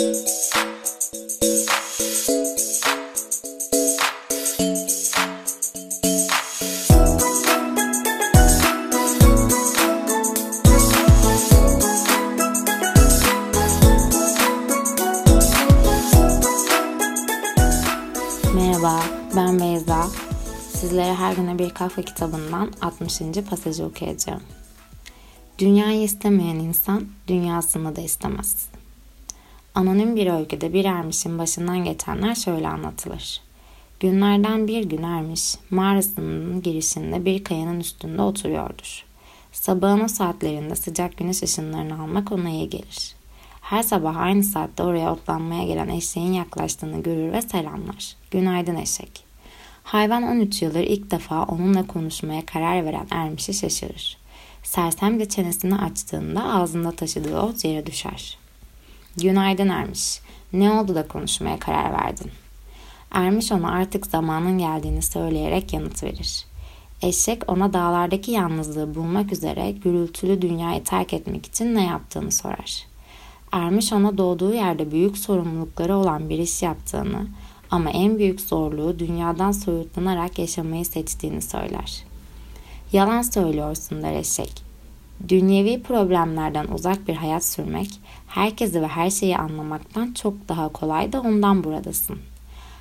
Merhaba, ben Beyza. Sizlere her güne bir kahve kitabından 60. pasajı okuyacağım. Dünyayı istemeyen insan dünyasını da istemez. Anonim bir öyküde bir ermişin başından geçenler şöyle anlatılır. Günlerden bir gün ermiş mağarasının girişinde bir kayanın üstünde oturuyordur. Sabahın o saatlerinde sıcak güneş ışınlarını almak ona iyi gelir. Her sabah aynı saatte oraya otlanmaya gelen eşeğin yaklaştığını görür ve selamlar. Günaydın eşek. Hayvan 13 yıldır ilk defa onunla konuşmaya karar veren ermişi şaşırır. Sersem de çenesini açtığında ağzında taşıdığı ot yere düşer. Günaydın Ermiş. Ne oldu da konuşmaya karar verdin? Ermiş ona artık zamanın geldiğini söyleyerek yanıt verir. Eşek ona dağlardaki yalnızlığı bulmak üzere gürültülü dünyayı terk etmek için ne yaptığını sorar. Ermiş ona doğduğu yerde büyük sorumlulukları olan bir iş yaptığını ama en büyük zorluğu dünyadan soyutlanarak yaşamayı seçtiğini söyler. Yalan söylüyorsun der eşek. Dünyevi problemlerden uzak bir hayat sürmek, herkesi ve her şeyi anlamaktan çok daha kolay da ondan buradasın.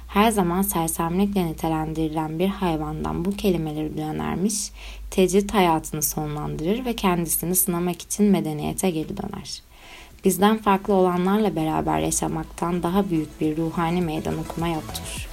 Her zaman sersemlikle nitelendirilen bir hayvandan bu kelimeleri duyan ermiş, tecrit hayatını sonlandırır ve kendisini sınamak için medeniyete geri döner.'' bizden farklı olanlarla beraber yaşamaktan daha büyük bir ruhani meydan okuma yoktur.